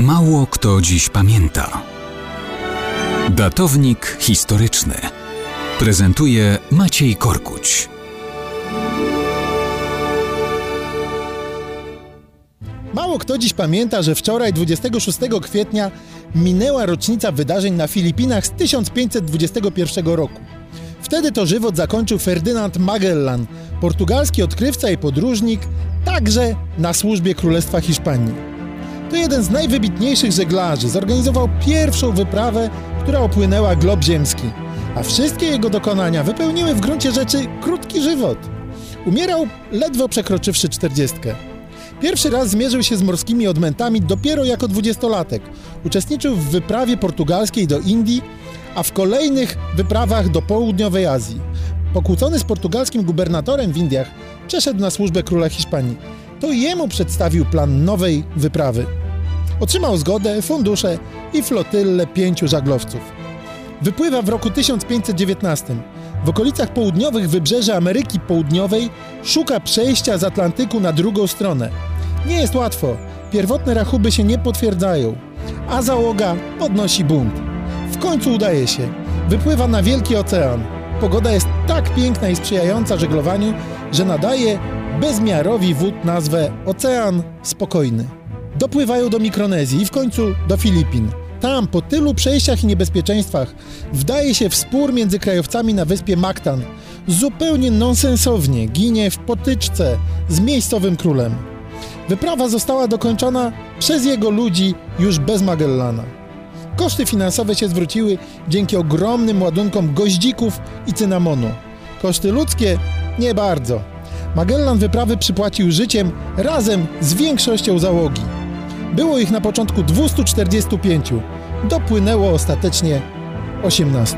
Mało kto dziś pamięta. Datownik historyczny prezentuje Maciej Korkuć. Mało kto dziś pamięta, że wczoraj, 26 kwietnia, minęła rocznica wydarzeń na Filipinach z 1521 roku. Wtedy to żywot zakończył Ferdynand Magellan, portugalski odkrywca i podróżnik, także na służbie Królestwa Hiszpanii. To jeden z najwybitniejszych żeglarzy, zorganizował pierwszą wyprawę, która opłynęła glob ziemski, a wszystkie jego dokonania wypełniły w gruncie rzeczy krótki żywot. Umierał ledwo przekroczywszy czterdziestkę. Pierwszy raz zmierzył się z morskimi odmętami dopiero jako dwudziestolatek. Uczestniczył w wyprawie portugalskiej do Indii, a w kolejnych wyprawach do południowej Azji. Pokłócony z portugalskim gubernatorem w Indiach, przeszedł na służbę króla Hiszpanii. To jemu przedstawił plan nowej wyprawy. Otrzymał zgodę, fundusze i flotylę pięciu żaglowców. Wypływa w roku 1519. W okolicach południowych wybrzeży Ameryki Południowej szuka przejścia z Atlantyku na drugą stronę. Nie jest łatwo, pierwotne rachuby się nie potwierdzają, a załoga podnosi bunt. W końcu udaje się. Wypływa na Wielki Ocean. Pogoda jest tak piękna i sprzyjająca żeglowaniu, że nadaje bezmiarowi wód nazwę Ocean Spokojny. Dopływają do Mikronezji i w końcu do Filipin. Tam, po tylu przejściach i niebezpieczeństwach, wdaje się w spór między krajowcami na wyspie Mactan. Zupełnie nonsensownie ginie w potyczce z miejscowym królem. Wyprawa została dokończona przez jego ludzi już bez Magellana. Koszty finansowe się zwróciły dzięki ogromnym ładunkom goździków i cynamonu. Koszty ludzkie nie bardzo. Magellan wyprawy przypłacił życiem razem z większością załogi. Było ich na początku 245, dopłynęło ostatecznie 18.